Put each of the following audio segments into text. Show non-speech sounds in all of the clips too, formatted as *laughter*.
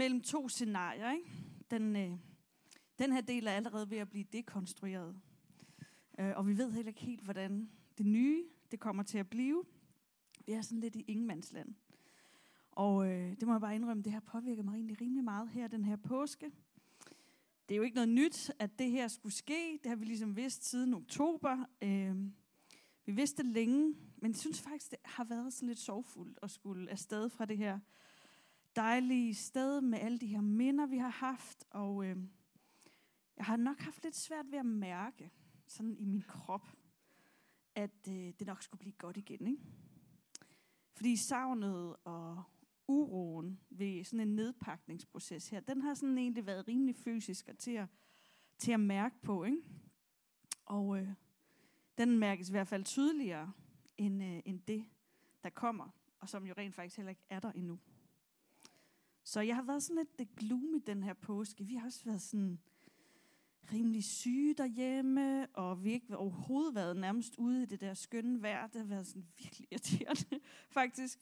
mellem to scenarier. Ikke? Den, øh, den her del er allerede ved at blive dekonstrueret. Øh, og vi ved heller ikke helt, hvordan det nye det kommer til at blive. Vi er sådan lidt i ingenmandsland. Og øh, det må jeg bare indrømme, det her påvirker mig egentlig rimelig meget her den her påske. Det er jo ikke noget nyt, at det her skulle ske. Det har vi ligesom vidst siden oktober. Øh, vi vidste det længe, men jeg synes faktisk, det har været sådan lidt sorgfuldt at skulle afsted fra det her dejlige sted med alle de her minder, vi har haft. Og øh, jeg har nok haft lidt svært ved at mærke sådan i min krop, at øh, det nok skulle blive godt igen. Ikke? Fordi savnet og uroen ved sådan en nedpakningsproces her, den har sådan egentlig været rimelig fysisk og til at, til at mærke på. Ikke? Og øh, den mærkes i hvert fald tydeligere end, øh, end det, der kommer, og som jo rent faktisk heller ikke er der endnu. Så jeg har været sådan lidt det gloomy den her påske. Vi har også været sådan rimelig syge derhjemme, og vi ikke overhovedet været nærmest ude i det der skønne vejr. Det har været sådan virkelig *laughs* irriterende, faktisk.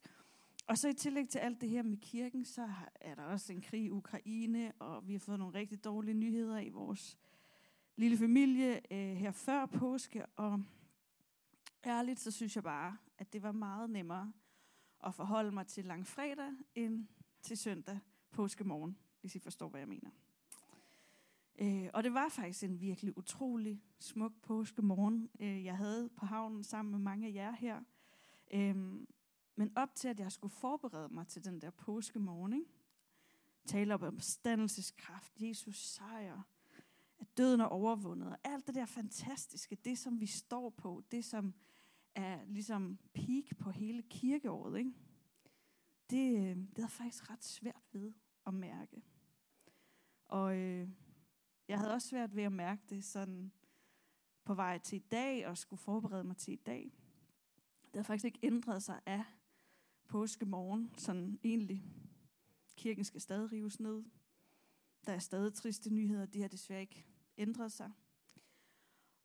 Og så i tillæg til alt det her med kirken, så er der også en krig i Ukraine, og vi har fået nogle rigtig dårlige nyheder i vores lille familie øh, her før påske. Og ærligt, så synes jeg bare, at det var meget nemmere at forholde mig til langfredag end til søndag påskemorgen, hvis I forstår, hvad jeg mener. Øh, og det var faktisk en virkelig utrolig smuk påskemorgen, øh, jeg havde på havnen sammen med mange af jer her. Øh, men op til, at jeg skulle forberede mig til den der påskemorgen, ikke? tale op om standelseskraft, Jesus sejr, at døden er overvundet, og alt det der fantastiske, det som vi står på, det som er ligesom peak på hele kirkeåret, ikke? Det, øh, det er faktisk ret svært ved at mærke. Og øh, jeg havde også svært ved at mærke det sådan på vej til i dag, og skulle forberede mig til i dag. Det har faktisk ikke ændret sig af påskemorgen, sådan egentlig. Kirken skal stadig rives ned. Der er stadig triste nyheder, det har desværre ikke ændret sig.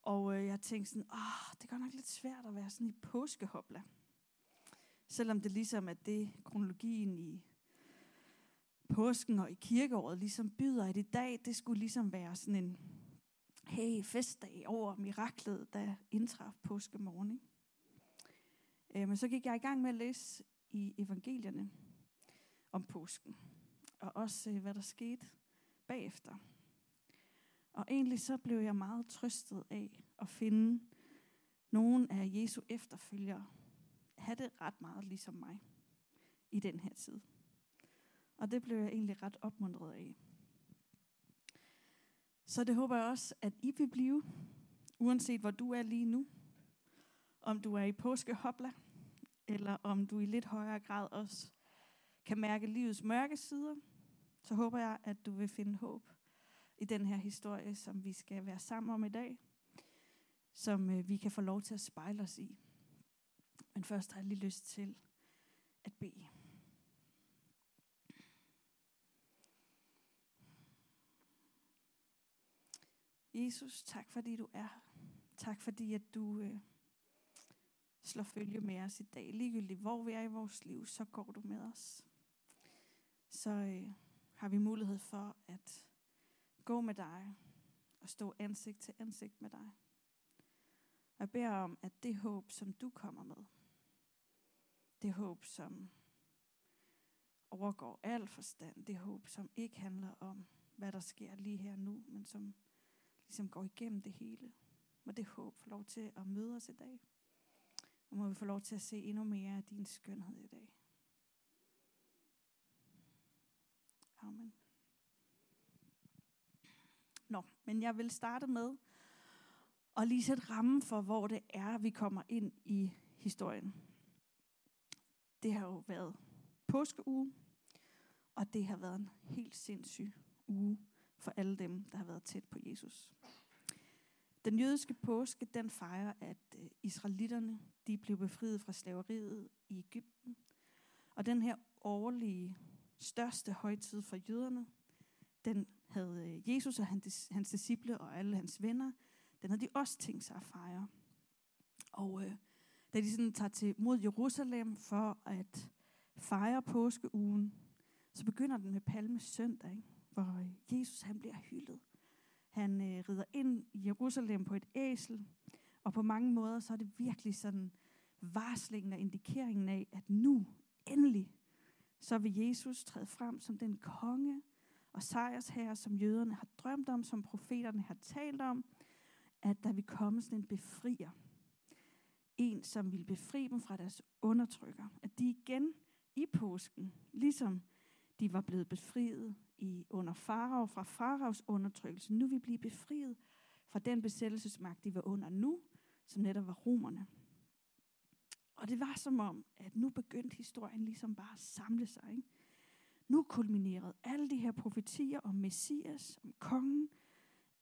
Og øh, jeg tænkte sådan, åh, det går nok lidt svært at være sådan i påskehopla. Selvom det ligesom er det, kronologien i påsken og i kirkeåret ligesom byder, at i dag, det skulle ligesom være sådan en hey, festdag over miraklet, der indtraf påskemorgen. Ikke? Øh, men så gik jeg i gang med at læse i evangelierne om påsken, og også øh, hvad der skete bagefter. Og egentlig så blev jeg meget trøstet af at finde nogle af Jesu efterfølgere have det ret meget ligesom mig i den her tid. Og det blev jeg egentlig ret opmuntret af. Så det håber jeg også, at I vil blive, uanset hvor du er lige nu. Om du er i påskehopla, eller om du i lidt højere grad også kan mærke livets mørke sider, så håber jeg, at du vil finde håb i den her historie, som vi skal være sammen om i dag, som øh, vi kan få lov til at spejle os i. Men først har jeg lige lyst til at bede. Jesus, tak fordi du er her. Tak fordi at du øh, slår følge med os i dag. Ligegyldigt hvor vi er i vores liv, så går du med os. Så øh, har vi mulighed for at gå med dig og stå ansigt til ansigt med dig. Jeg beder om, at det håb, som du kommer med, det håb, som overgår al forstand, det håb, som ikke handler om, hvad der sker lige her nu, men som ligesom går igennem det hele. Må det håb få lov til at møde os i dag. Og må vi få lov til at se endnu mere af din skønhed i dag. Amen. Nå, men jeg vil starte med at lige sætte rammen for, hvor det er, vi kommer ind i historien. Det har jo været påskeuge, og det har været en helt sindssyg uge for alle dem, der har været tæt på Jesus. Den jødiske påske, den fejrer, at øh, israelitterne, de blev befriet fra slaveriet i Ægypten. Og den her årlige største højtid for jøderne, den havde øh, Jesus og hans, hans disciple og alle hans venner, den havde de også tænkt sig at fejre. Og øh, da de sådan tager til mod Jerusalem for at fejre påskeugen, så begynder den med Palme søndag, ikke? hvor øh, Jesus han bliver hyldet. Han øh, rider ind i Jerusalem på et æsel, og på mange måder så er det virkelig sådan varslingen og indikeringen af, at nu, endelig, så vil Jesus træde frem som den konge og sejrsherre, som jøderne har drømt om, som profeterne har talt om, at der vil komme sådan en befrier. En, som ville befri dem fra deres undertrykker. At de igen i påsken, ligesom de var blevet befriet i under farao, fra faraos undertrykkelse, nu vil blive befriet fra den besættelsesmagt, de var under nu, som netop var romerne. Og det var som om, at nu begyndte historien ligesom bare at samle sig. Ikke? Nu kulminerede alle de her profetier om Messias, om kongen,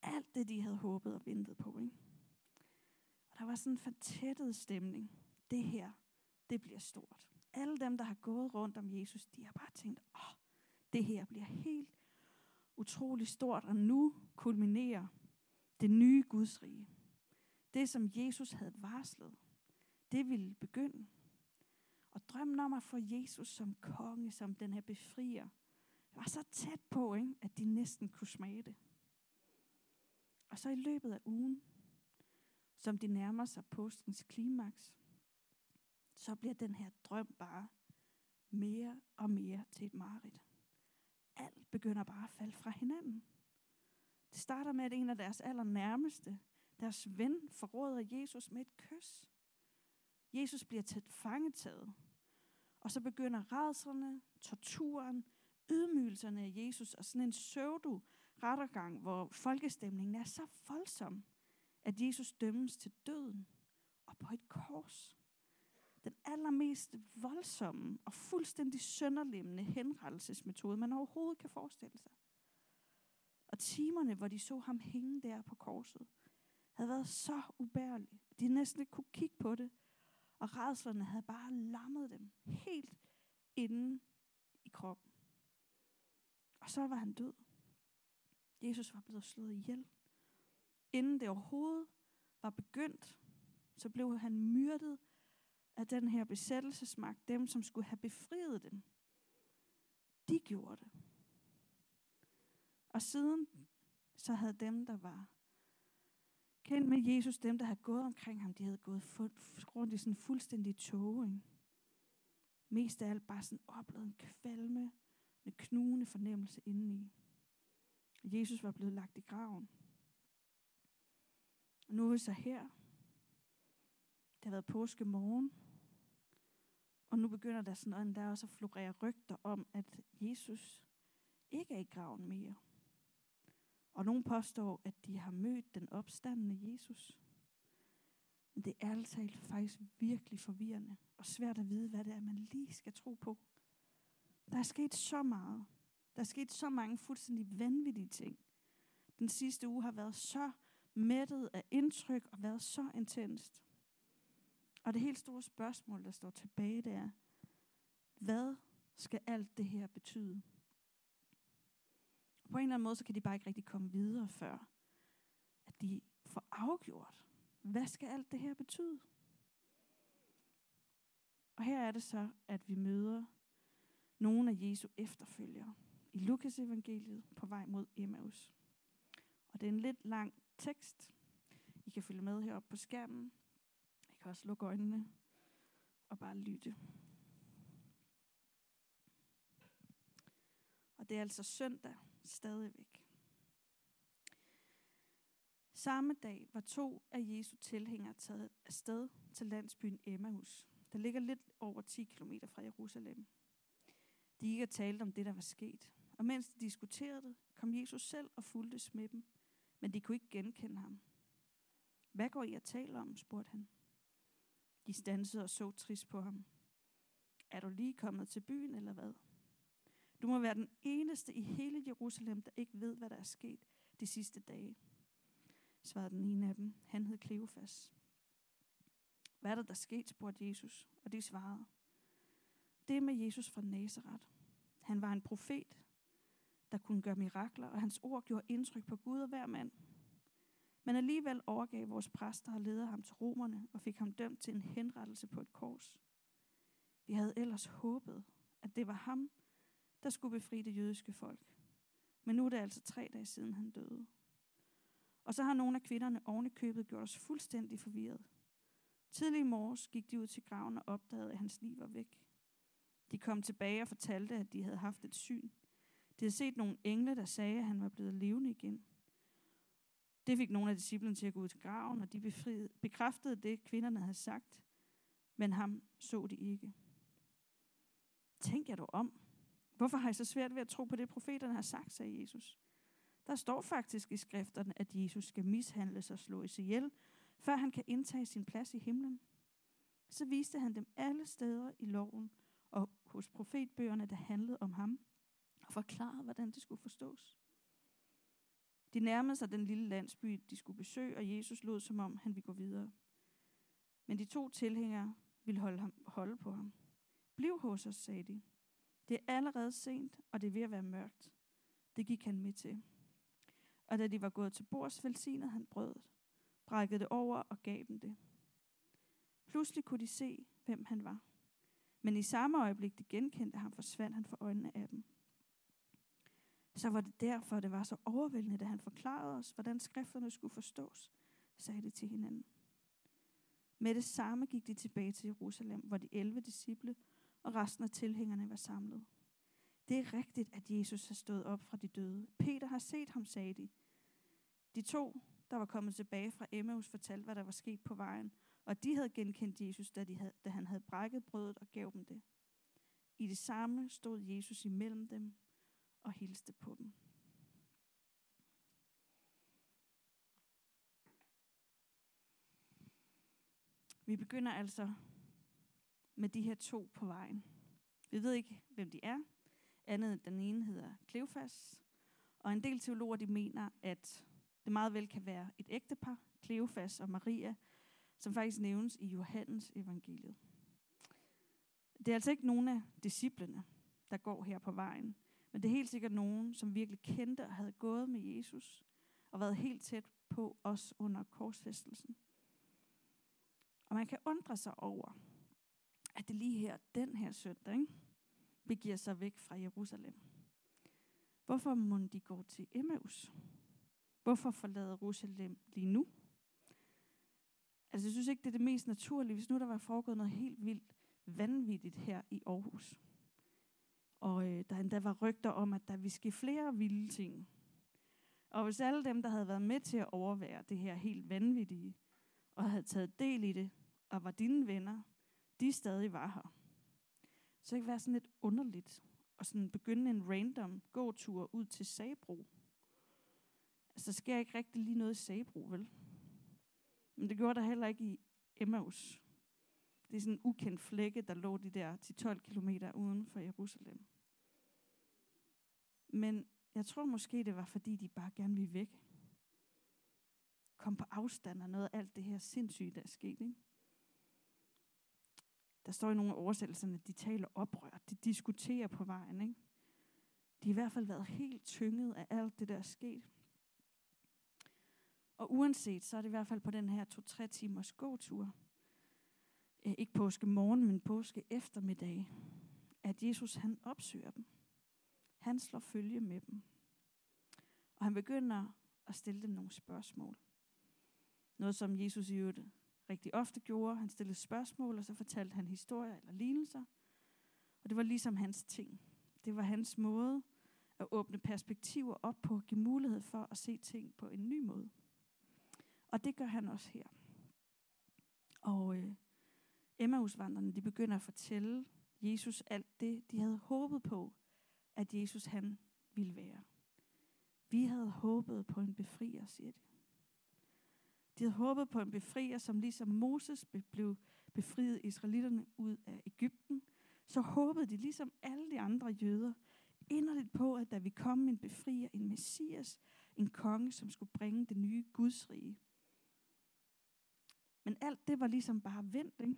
alt det, de havde håbet og ventet på. Ikke? Der var sådan en fortættet stemning. Det her, det bliver stort. Alle dem, der har gået rundt om Jesus, de har bare tænkt, åh, det her bliver helt utrolig stort, og nu kulminerer det nye Guds rige. Det, som Jesus havde varslet, det ville begynde. Og drømmen om at få Jesus som konge, som den her befrier, var så tæt på, ikke, at de næsten kunne smage det. Og så i løbet af ugen, som de nærmer sig påskens klimaks, så bliver den her drøm bare mere og mere til et mareridt. Alt begynder bare at falde fra hinanden. Det starter med, at en af deres allernærmeste, deres ven, forråder Jesus med et kys. Jesus bliver til fangetaget. Og så begynder redslerne, torturen, ydmygelserne af Jesus og sådan en pseudo rettergang, hvor folkestemningen er så voldsom, at Jesus dømmes til døden og på et kors. Den allermest voldsomme og fuldstændig sønderlemmende henrettelsesmetode, man overhovedet kan forestille sig. Og timerne, hvor de så ham hænge der på korset, havde været så ubærlige. De næsten ikke kunne kigge på det, og redslerne havde bare lammet dem helt inden i kroppen. Og så var han død. Jesus var blevet slået ihjel. Inden det overhovedet var begyndt, så blev han myrdet af den her besættelsesmagt, dem som skulle have befriet dem. De gjorde det. Og siden så havde dem, der var kendt med Jesus, dem, der havde gået omkring ham, de havde gået rundt i sådan en fuldstændig tåge. Mest af alt bare sådan oplevet en kvalme, en knugende fornemmelse indeni. Jesus var blevet lagt i graven. Og nu er vi så her. Det har været påske morgen. Og nu begynder der sådan noget, der også at florere rygter om, at Jesus ikke er i graven mere. Og nogen påstår, at de har mødt den opstandende Jesus. Men det er altså faktisk virkelig forvirrende og svært at vide, hvad det er, man lige skal tro på. Der er sket så meget. Der er sket så mange fuldstændig vanvittige ting. Den sidste uge har været så mættet af indtryk og været så intenst. Og det helt store spørgsmål, der står tilbage, det er, hvad skal alt det her betyde? på en eller anden måde, så kan de bare ikke rigtig komme videre, før at de får afgjort, hvad skal alt det her betyde? Og her er det så, at vi møder nogle af Jesu efterfølgere i Lukas evangeliet på vej mod Emmaus. Og det er en lidt lang tekst. I kan følge med heroppe på skærmen. I kan også lukke øjnene og bare lytte. Og det er altså søndag stadigvæk. Samme dag var to af Jesu tilhængere taget afsted til landsbyen Emmaus, der ligger lidt over 10 km fra Jerusalem. De gik og talte om det, der var sket. Og mens de diskuterede det, kom Jesus selv og fulgtes med dem, men de kunne ikke genkende ham. Hvad går I at tale om, spurgte han. De stansede og så trist på ham. Er du lige kommet til byen, eller hvad? Du må være den eneste i hele Jerusalem, der ikke ved, hvad der er sket de sidste dage, svarede den ene af dem. Han hed Kleofas. Hvad er der, der sket, spurgte Jesus, og de svarede. Det med Jesus fra Nazareth. Han var en profet, der kunne gøre mirakler, og hans ord gjorde indtryk på Gud og hver mand. Men alligevel overgav vores præster og ledede ham til romerne og fik ham dømt til en henrettelse på et kors. Vi havde ellers håbet, at det var ham, der skulle befri det jødiske folk. Men nu er det altså tre dage siden, han døde. Og så har nogle af kvinderne oven i købet gjort os fuldstændig forvirret. Tidlig i morges gik de ud til graven og opdagede, at hans liv var væk. De kom tilbage og fortalte, at de havde haft et syn. De havde set nogle engle, der sagde, at han var blevet levende igen. Det fik nogle af disciplene til at gå ud til graven, og de befriede, bekræftede det, kvinderne havde sagt, men ham så de ikke. Tænk jer dog om. Hvorfor har I så svært ved at tro på det, profeterne har sagt, sagde Jesus. Der står faktisk i skrifterne, at Jesus skal mishandles og slås ihjel, før han kan indtage sin plads i himlen. Så viste han dem alle steder i loven og hos profetbøgerne, der handlede om ham, forklaret, hvordan det skulle forstås. De nærmede sig den lille landsby, de skulle besøge, og Jesus lod som om, han ville gå videre. Men de to tilhængere ville holde, ham, holde på ham. Bliv hos os, sagde de. Det er allerede sent, og det er ved at være mørkt. Det gik han med til. Og da de var gået til bords, velsignede han brødet, brækkede det over og gav dem det. Pludselig kunne de se, hvem han var. Men i samme øjeblik, de genkendte ham, forsvandt han for øjnene af dem. Så var det derfor, det var så overvældende, da han forklarede os, hvordan skrifterne skulle forstås, sagde det til hinanden. Med det samme gik de tilbage til Jerusalem, hvor de 11 disciple og resten af tilhængerne var samlet. Det er rigtigt, at Jesus har stået op fra de døde. Peter har set ham, sagde de. De to, der var kommet tilbage fra Emmaus, fortalte, hvad der var sket på vejen, og de havde genkendt Jesus, da, de havde, da han havde brækket brødet og gav dem det. I det samme stod Jesus imellem dem og hilste på dem. Vi begynder altså med de her to på vejen. Vi ved ikke, hvem de er. Andet end den ene hedder Kleofas. Og en del teologer de mener, at det meget vel kan være et ægtepar, Kleofas og Maria, som faktisk nævnes i Johannes evangeliet. Det er altså ikke nogen af disciplene, der går her på vejen, men det er helt sikkert nogen, som virkelig kendte og havde gået med Jesus og været helt tæt på os under korsfæstelsen. Og man kan undre sig over, at det lige her, den her søndag, ikke, begiver sig væk fra Jerusalem. Hvorfor må de gå til Emmaus? Hvorfor forlade Jerusalem lige nu? Altså, jeg synes ikke, det er det mest naturlige, hvis nu der var foregået noget helt vildt vanvittigt her i Aarhus. Og øh, der endda var rygter om, at der ville ske flere vilde ting. Og hvis alle dem, der havde været med til at overvære det her helt vanvittige, og havde taget del i det, og var dine venner, de stadig var her. Så det kan være sådan lidt underligt og sådan begynde en random gåtur ud til Sabro. Altså, sker ikke rigtig lige noget i Sabro, vel? Men det gjorde der heller ikke i Emmaus. Det er sådan en ukendt flække, der lå de der 10-12 kilometer uden for Jerusalem. Men jeg tror måske, det var fordi, de bare gerne ville væk. Kom på afstand af noget af alt det her sindssyge, der er sket. Ikke? Der står i nogle af oversættelserne, at de taler oprør. De diskuterer på vejen. Ikke? De har i hvert fald været helt tynget af alt det, der er sket. Og uanset, så er det i hvert fald på den her to-tre timers gåtur, eh, ikke påske morgen, men påske eftermiddag, at Jesus han opsøger dem. Han slår følge med dem. Og han begynder at stille dem nogle spørgsmål. Noget, som Jesus i øvrigt rigtig ofte gjorde. Han stillede spørgsmål, og så fortalte han historier eller lignelser. Og det var ligesom hans ting. Det var hans måde at åbne perspektiver op på, give mulighed for at se ting på en ny måde. Og det gør han også her. Og øh, Emmausvandrene, de begynder at fortælle Jesus alt det, de havde håbet på, at Jesus han ville være. Vi havde håbet på en befrier, siger de. De havde håbet på en befrier, som ligesom Moses blev befriet israelitterne ud af Ægypten, så håbede de ligesom alle de andre jøder inderligt på, at der ville komme en befrier, en messias, en konge, som skulle bringe det nye gudsrige. Men alt det var ligesom bare vendt, ikke?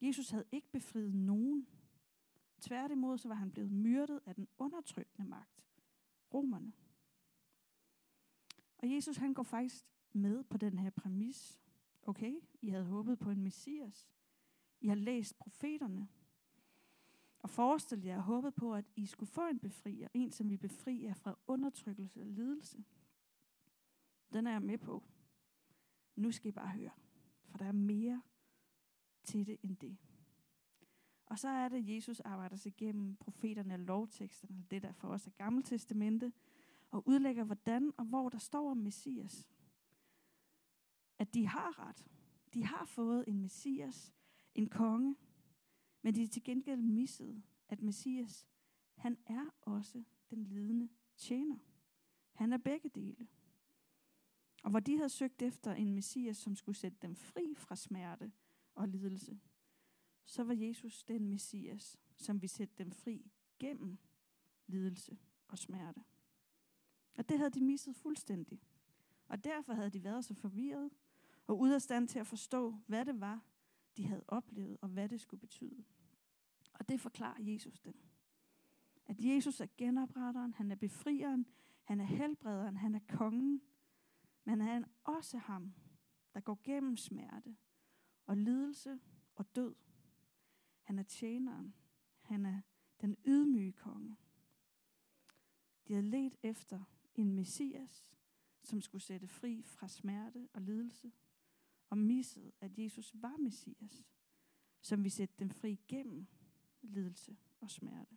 Jesus havde ikke befriet nogen. Tværtimod så var han blevet myrdet af den undertrykkende magt, romerne. Og Jesus han går faktisk med på den her præmis. Okay, I havde håbet på en messias. I har læst profeterne. og forestil jer håbet på, at I skulle få en befrier, en som vi befrier fra undertrykkelse og lidelse. Den er jeg med på. Nu skal I bare høre, for der er mere til det end det. Og så er det, at Jesus arbejder sig igennem profeterne og lovteksterne, det der for os er Gamle Testamente, og udlægger, hvordan og hvor der står om Messias. At de har ret. De har fået en Messias, en konge, men de er til gengæld misset, at Messias, han er også den lidende tjener. Han er begge dele. Og hvor de havde søgt efter en Messias, som skulle sætte dem fri fra smerte og lidelse, så var Jesus den Messias, som vi sætte dem fri gennem lidelse og smerte. Og det havde de misset fuldstændig. Og derfor havde de været så forvirret og ude af stand til at forstå, hvad det var, de havde oplevet, og hvad det skulle betyde. Og det forklarer Jesus dem. At Jesus er genopretteren, han er befrieren, han er helbrederen, han er kongen, men han er også ham, der går gennem smerte og lidelse og død. Han er tjeneren. Han er den ydmyge konge. De havde let efter en messias, som skulle sætte fri fra smerte og lidelse, og missede, at Jesus var messias, som vi sætte dem fri gennem lidelse og smerte.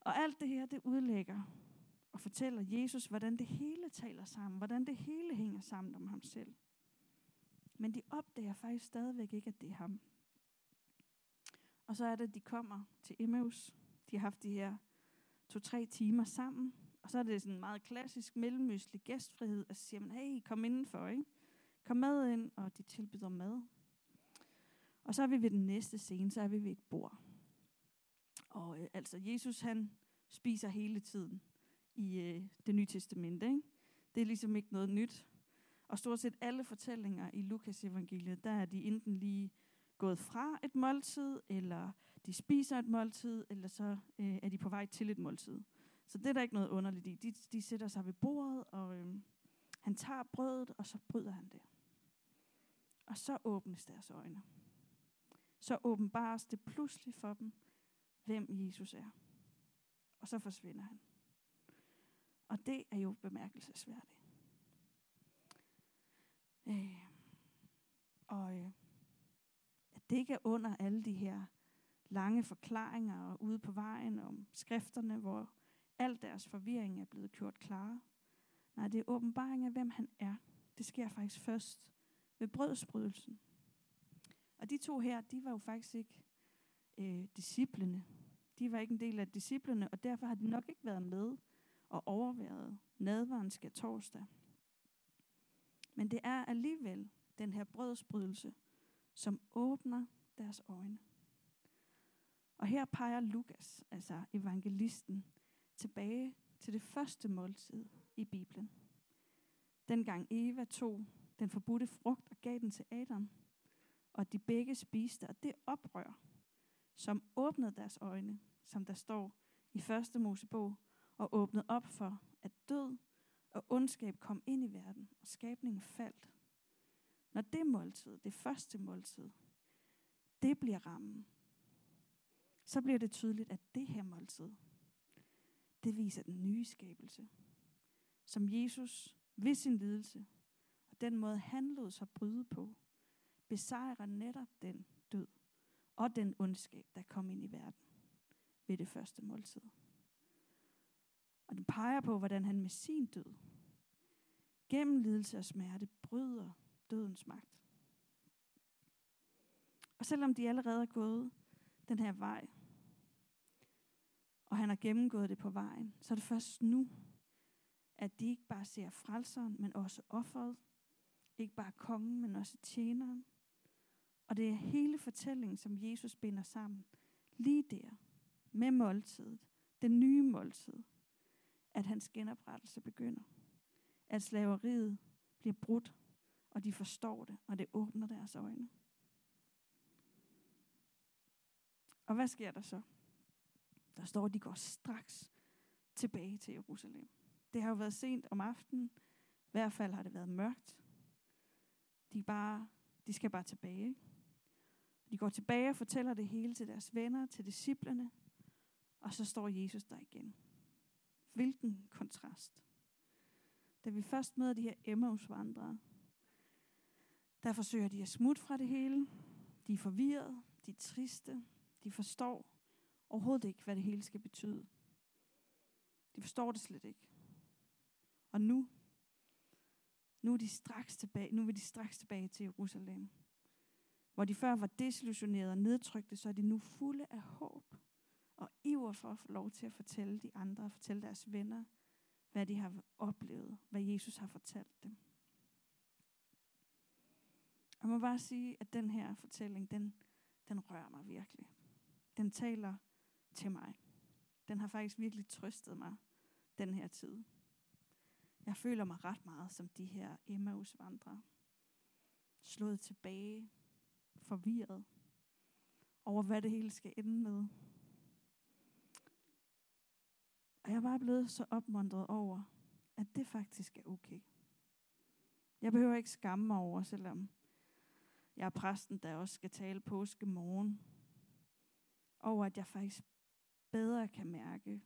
Og alt det her, det udlægger og fortæller Jesus, hvordan det hele taler sammen, hvordan det hele hænger sammen om ham selv. Men de opdager faktisk stadigvæk ikke, at det er ham. Og så er det, at de kommer til Emmaus. De har haft de her to-tre timer sammen. Og så er det sådan en meget klassisk mellemøstlig gæstfrihed, at sige, hey, kom indenfor, ikke? Kom med ind, og de tilbyder mad. Og så er vi ved den næste scene, så er vi ved et bord. Og øh, altså, Jesus han spiser hele tiden i øh, det nye testamente. Ikke? Det er ligesom ikke noget nyt. Og stort set alle fortællinger i Lukas evangeliet, der er de enten lige gået fra et måltid, eller de spiser et måltid, eller så øh, er de på vej til et måltid. Så det er der ikke noget underligt i. De, de sætter sig ved bordet, og øh, han tager brødet, og så bryder han det. Og så åbnes deres øjne. Så åbenbares det pludselig for dem, hvem Jesus er. Og så forsvinder han. Og det er jo bemærkelsesværdigt. Øh, og øh, det ikke er under alle de her lange forklaringer og ude på vejen om skrifterne, hvor al deres forvirring er blevet gjort klar. Nej, det er åbenbaring af, hvem han er. Det sker faktisk først ved brødsbrydelsen. Og de to her, de var jo faktisk ikke øh, disciplene. De var ikke en del af disciplene, og derfor har de nok ikke været med og overværet nadvaren skal torsdag. Men det er alligevel den her brødsbrydelse, som åbner deres øjne. Og her peger Lukas, altså evangelisten, tilbage til det første måltid i Bibelen. Dengang Eva tog den forbudte frugt og gav den til Adam, og de begge spiste, og det oprør, som åbnede deres øjne, som der står i første Mosebog, og åbnede op for, at død og ondskab kom ind i verden, og skabningen faldt. Når det måltid, det første måltid, det bliver rammen, så bliver det tydeligt, at det her måltid, det viser den nye skabelse, som Jesus ved sin lidelse og den måde, han lod sig bryde på, besejrer netop den død og den ondskab, der kom ind i verden ved det første måltid. Og den peger på, hvordan han med sin død, gennem lidelse og smerte, bryder dødens magt. Og selvom de allerede er gået den her vej, og han har gennemgået det på vejen, så er det først nu, at de ikke bare ser frelseren, men også offeret. Ikke bare kongen, men også tjeneren. Og det er hele fortællingen, som Jesus binder sammen. Lige der, med måltidet, den nye måltid, at hans genoprettelse begynder. At slaveriet bliver brudt, og de forstår det, og det åbner deres øjne. Og hvad sker der så? Der står, at de går straks tilbage til Jerusalem. Det har jo været sent om aftenen. I hvert fald har det været mørkt. De, bare, de skal bare tilbage. De går tilbage og fortæller det hele til deres venner, til disciplerne, og så står Jesus der igen. Hvilken kontrast. Da vi først møder de her Emmaus-vandrere, der forsøger de at smutte fra det hele. De er forvirret, de er triste, de forstår overhovedet ikke, hvad det hele skal betyde. De forstår det slet ikke. Og nu, nu er de straks tilbage, nu vil de straks tilbage til Jerusalem. Hvor de før var desillusionerede og nedtrykte, så er de nu fulde af håb og iver for at få lov til at fortælle de andre, og fortælle deres venner, hvad de har oplevet, hvad Jesus har fortalt dem. Jeg må bare sige, at den her fortælling, den, den rører mig virkelig. Den taler til mig. Den har faktisk virkelig trøstet mig den her tid. Jeg føler mig ret meget som de her Emmaus-vandrere. Slået tilbage, forvirret over, hvad det hele skal ende med. Og jeg er bare blevet så opmuntret over, at det faktisk er okay. Jeg behøver ikke skamme mig over, selvom jeg er præsten, der også skal tale påske morgen, over at jeg faktisk bedre kan mærke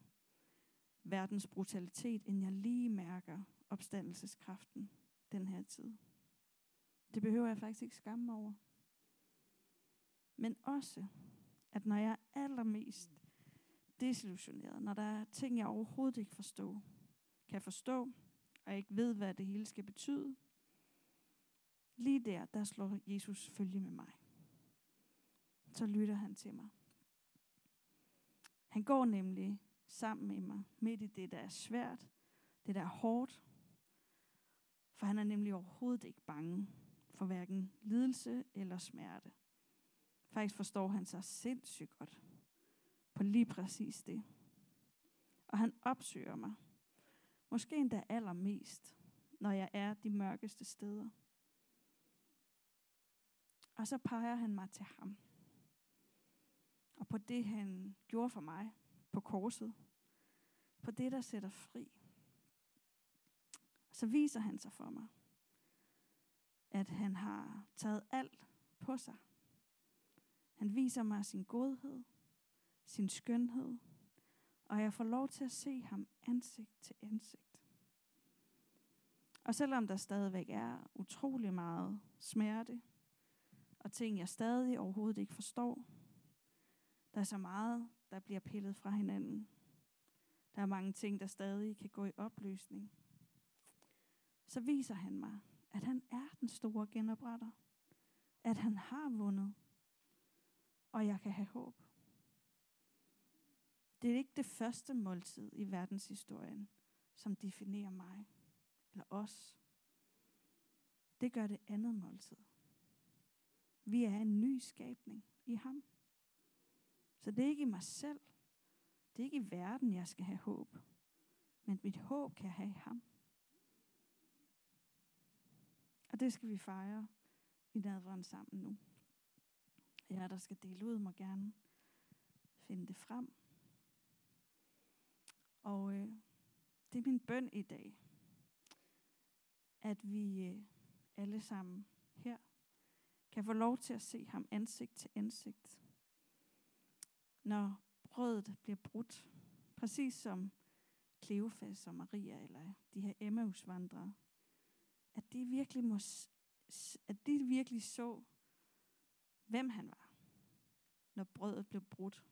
verdens brutalitet, end jeg lige mærker opstandelseskraften den her tid. Det behøver jeg faktisk ikke skamme mig over. Men også, at når jeg er allermest desillusioneret, når der er ting, jeg overhovedet ikke forstår, kan forstå, og ikke ved, hvad det hele skal betyde, lige der, der slår Jesus følge med mig. Så lytter han til mig. Han går nemlig sammen med mig midt i det, der er svært, det, der er hårdt, for han er nemlig overhovedet ikke bange for hverken lidelse eller smerte. Faktisk forstår han sig sindssygt godt på lige præcis det. Og han opsøger mig. Måske endda allermest, når jeg er de mørkeste steder. Og så peger han mig til ham. Og på det, han gjorde for mig på korset. På det, der sætter fri. Så viser han sig for mig, at han har taget alt på sig. Han viser mig sin godhed, sin skønhed, og jeg får lov til at se ham ansigt til ansigt. Og selvom der stadigvæk er utrolig meget smerte, og ting, jeg stadig overhovedet ikke forstår, der er så meget, der bliver pillet fra hinanden. Der er mange ting, der stadig kan gå i opløsning. Så viser han mig, at han er den store genopretter. At han har vundet. Og jeg kan have håb. Det er ikke det første måltid i verdenshistorien, som definerer mig eller os. Det gør det andet måltid. Vi er en ny skabning i ham. Så det er ikke i mig selv. Det er ikke i verden, jeg skal have håb. Men mit håb kan jeg have i ham. Og det skal vi fejre i nadveren sammen nu. Ja, der skal dele ud, må gerne finde det frem. Og øh, det er min bøn i dag, at vi øh, alle sammen her kan få lov til at se ham ansigt til ansigt. Når brødet bliver brudt, præcis som Kleofas og Maria eller de her Emmausvandrere, at de virkelig må, at de virkelig så, hvem han var, når brødet blev brudt.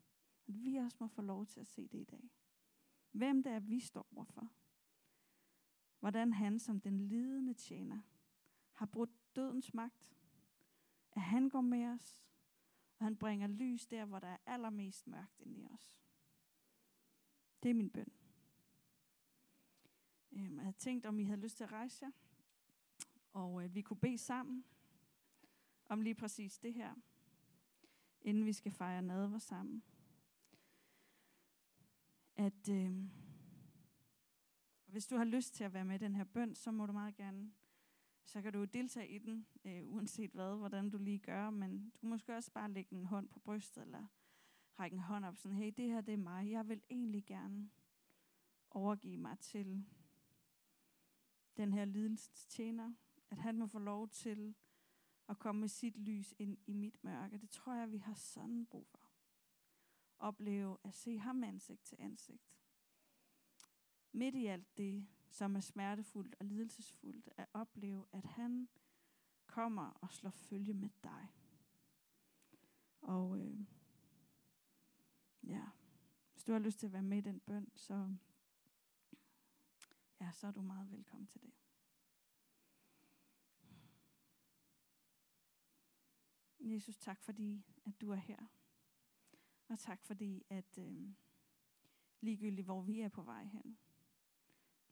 At vi også må få lov til at se det i dag. Hvem det er, vi står overfor. Hvordan han som den lidende tjener har brudt dødens magt. At han går med os, og han bringer lys der, hvor der er allermest mørkt inde i os. Det er min bøn. Øhm, jeg havde tænkt, om I havde lyst til at rejse jer, og at vi kunne bede sammen om lige præcis det her, inden vi skal fejre nadver sammen at øh, hvis du har lyst til at være med i den her bøn, så må du meget gerne, så kan du deltage i den, øh, uanset hvad, hvordan du lige gør, men du kan måske også bare lægge en hånd på brystet, eller række en hånd op, sådan, hey, det her det er mig, jeg vil egentlig gerne overgive mig til den her lidelsestjener, at han må få lov til at komme med sit lys ind i mit mørke. Det tror jeg, vi har sådan brug for. Opleve at se ham ansigt til ansigt. Midt i alt det, som er smertefuldt og lidelsesfuldt, at opleve, at han kommer og slår følge med dig. Og øh, ja, hvis du har lyst til at være med i den bøn, så, ja, så er du meget velkommen til det. Jesus, tak fordi, at du er her. Og tak fordi, at øh, ligegyldigt hvor vi er på vej hen,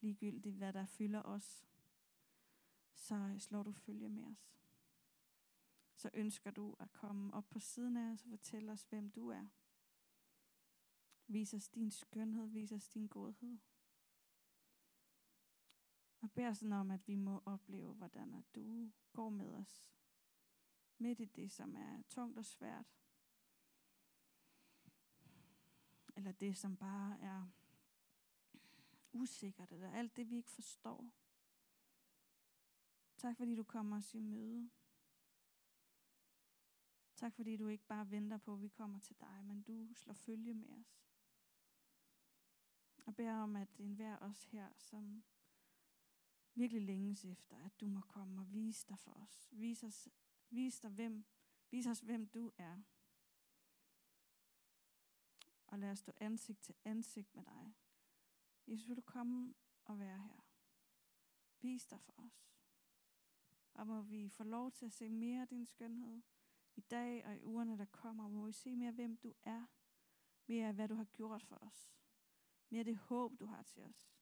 ligegyldigt hvad der fylder os, så øh, slår du følge med os. Så ønsker du at komme op på siden af os og fortælle os, hvem du er. Vis os din skønhed, vis os din godhed. Og bær sådan om, at vi må opleve, hvordan at du går med os. Midt i det, som er tungt og svært. Eller det, som bare er usikkert, eller alt det, vi ikke forstår. Tak fordi du kommer os i møde. Tak fordi du ikke bare venter på, at vi kommer til dig, men du slår følge med os. Og beder om, at enhver os her, som virkelig længes efter, at du må komme og vise dig for os. Vis os, vis dig hvem, vis os, hvem du er. Og lad os stå ansigt til ansigt med dig. Jesus, vil du komme og være her? Vis dig for os. Og må vi få lov til at se mere af din skønhed i dag og i ugerne, der kommer. Må vi se mere, hvem du er. Mere af, hvad du har gjort for os. Mere af det håb, du har til os.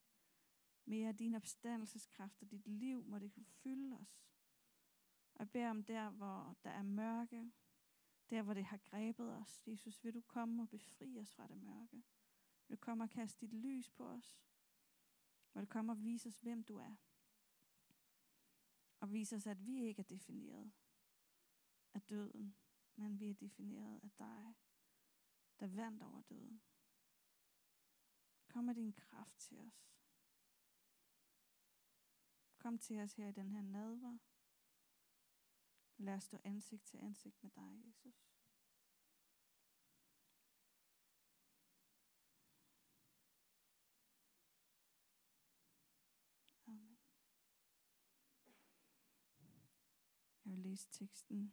Mere af din opstandelseskraft og dit liv, må det kunne fylde os. Og beder om der, hvor der er mørke, der, hvor det har grebet os. Jesus, vil du komme og befri os fra det mørke? Vil du komme og kaste dit lys på os? Vil du komme og vise os, hvem du er? Og vise os, at vi ikke er defineret af døden, men vi er defineret af dig, der vandt over døden. Kom med din kraft til os. Kom til os her i den her nadver. Lad os stå ansigt til ansigt med dig, Jesus. Læse teksten.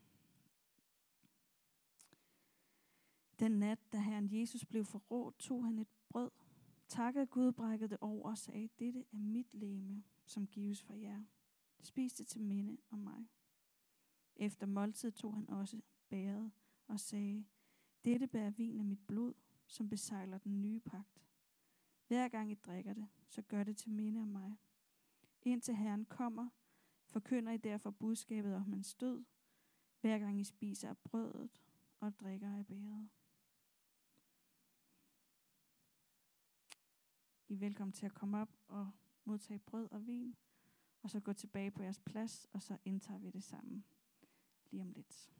Den nat, da Herren Jesus blev forrådt, tog han et brød, takkede Gud, brækkede det over og sagde, dette er mit læme, som gives for jer. Spis det til minde om mig. Efter måltid tog han også bæret og sagde, dette bærer vin af mit blod, som besejler den nye pagt. Hver gang I drikker det, så gør det til minde om mig. Indtil Herren kommer, forkynder I derfor budskabet om hans død, hver gang I spiser af brødet og drikker af bæret. I er velkommen til at komme op og modtage brød og vin, og så gå tilbage på jeres plads, og så indtager vi det sammen lige om lidt.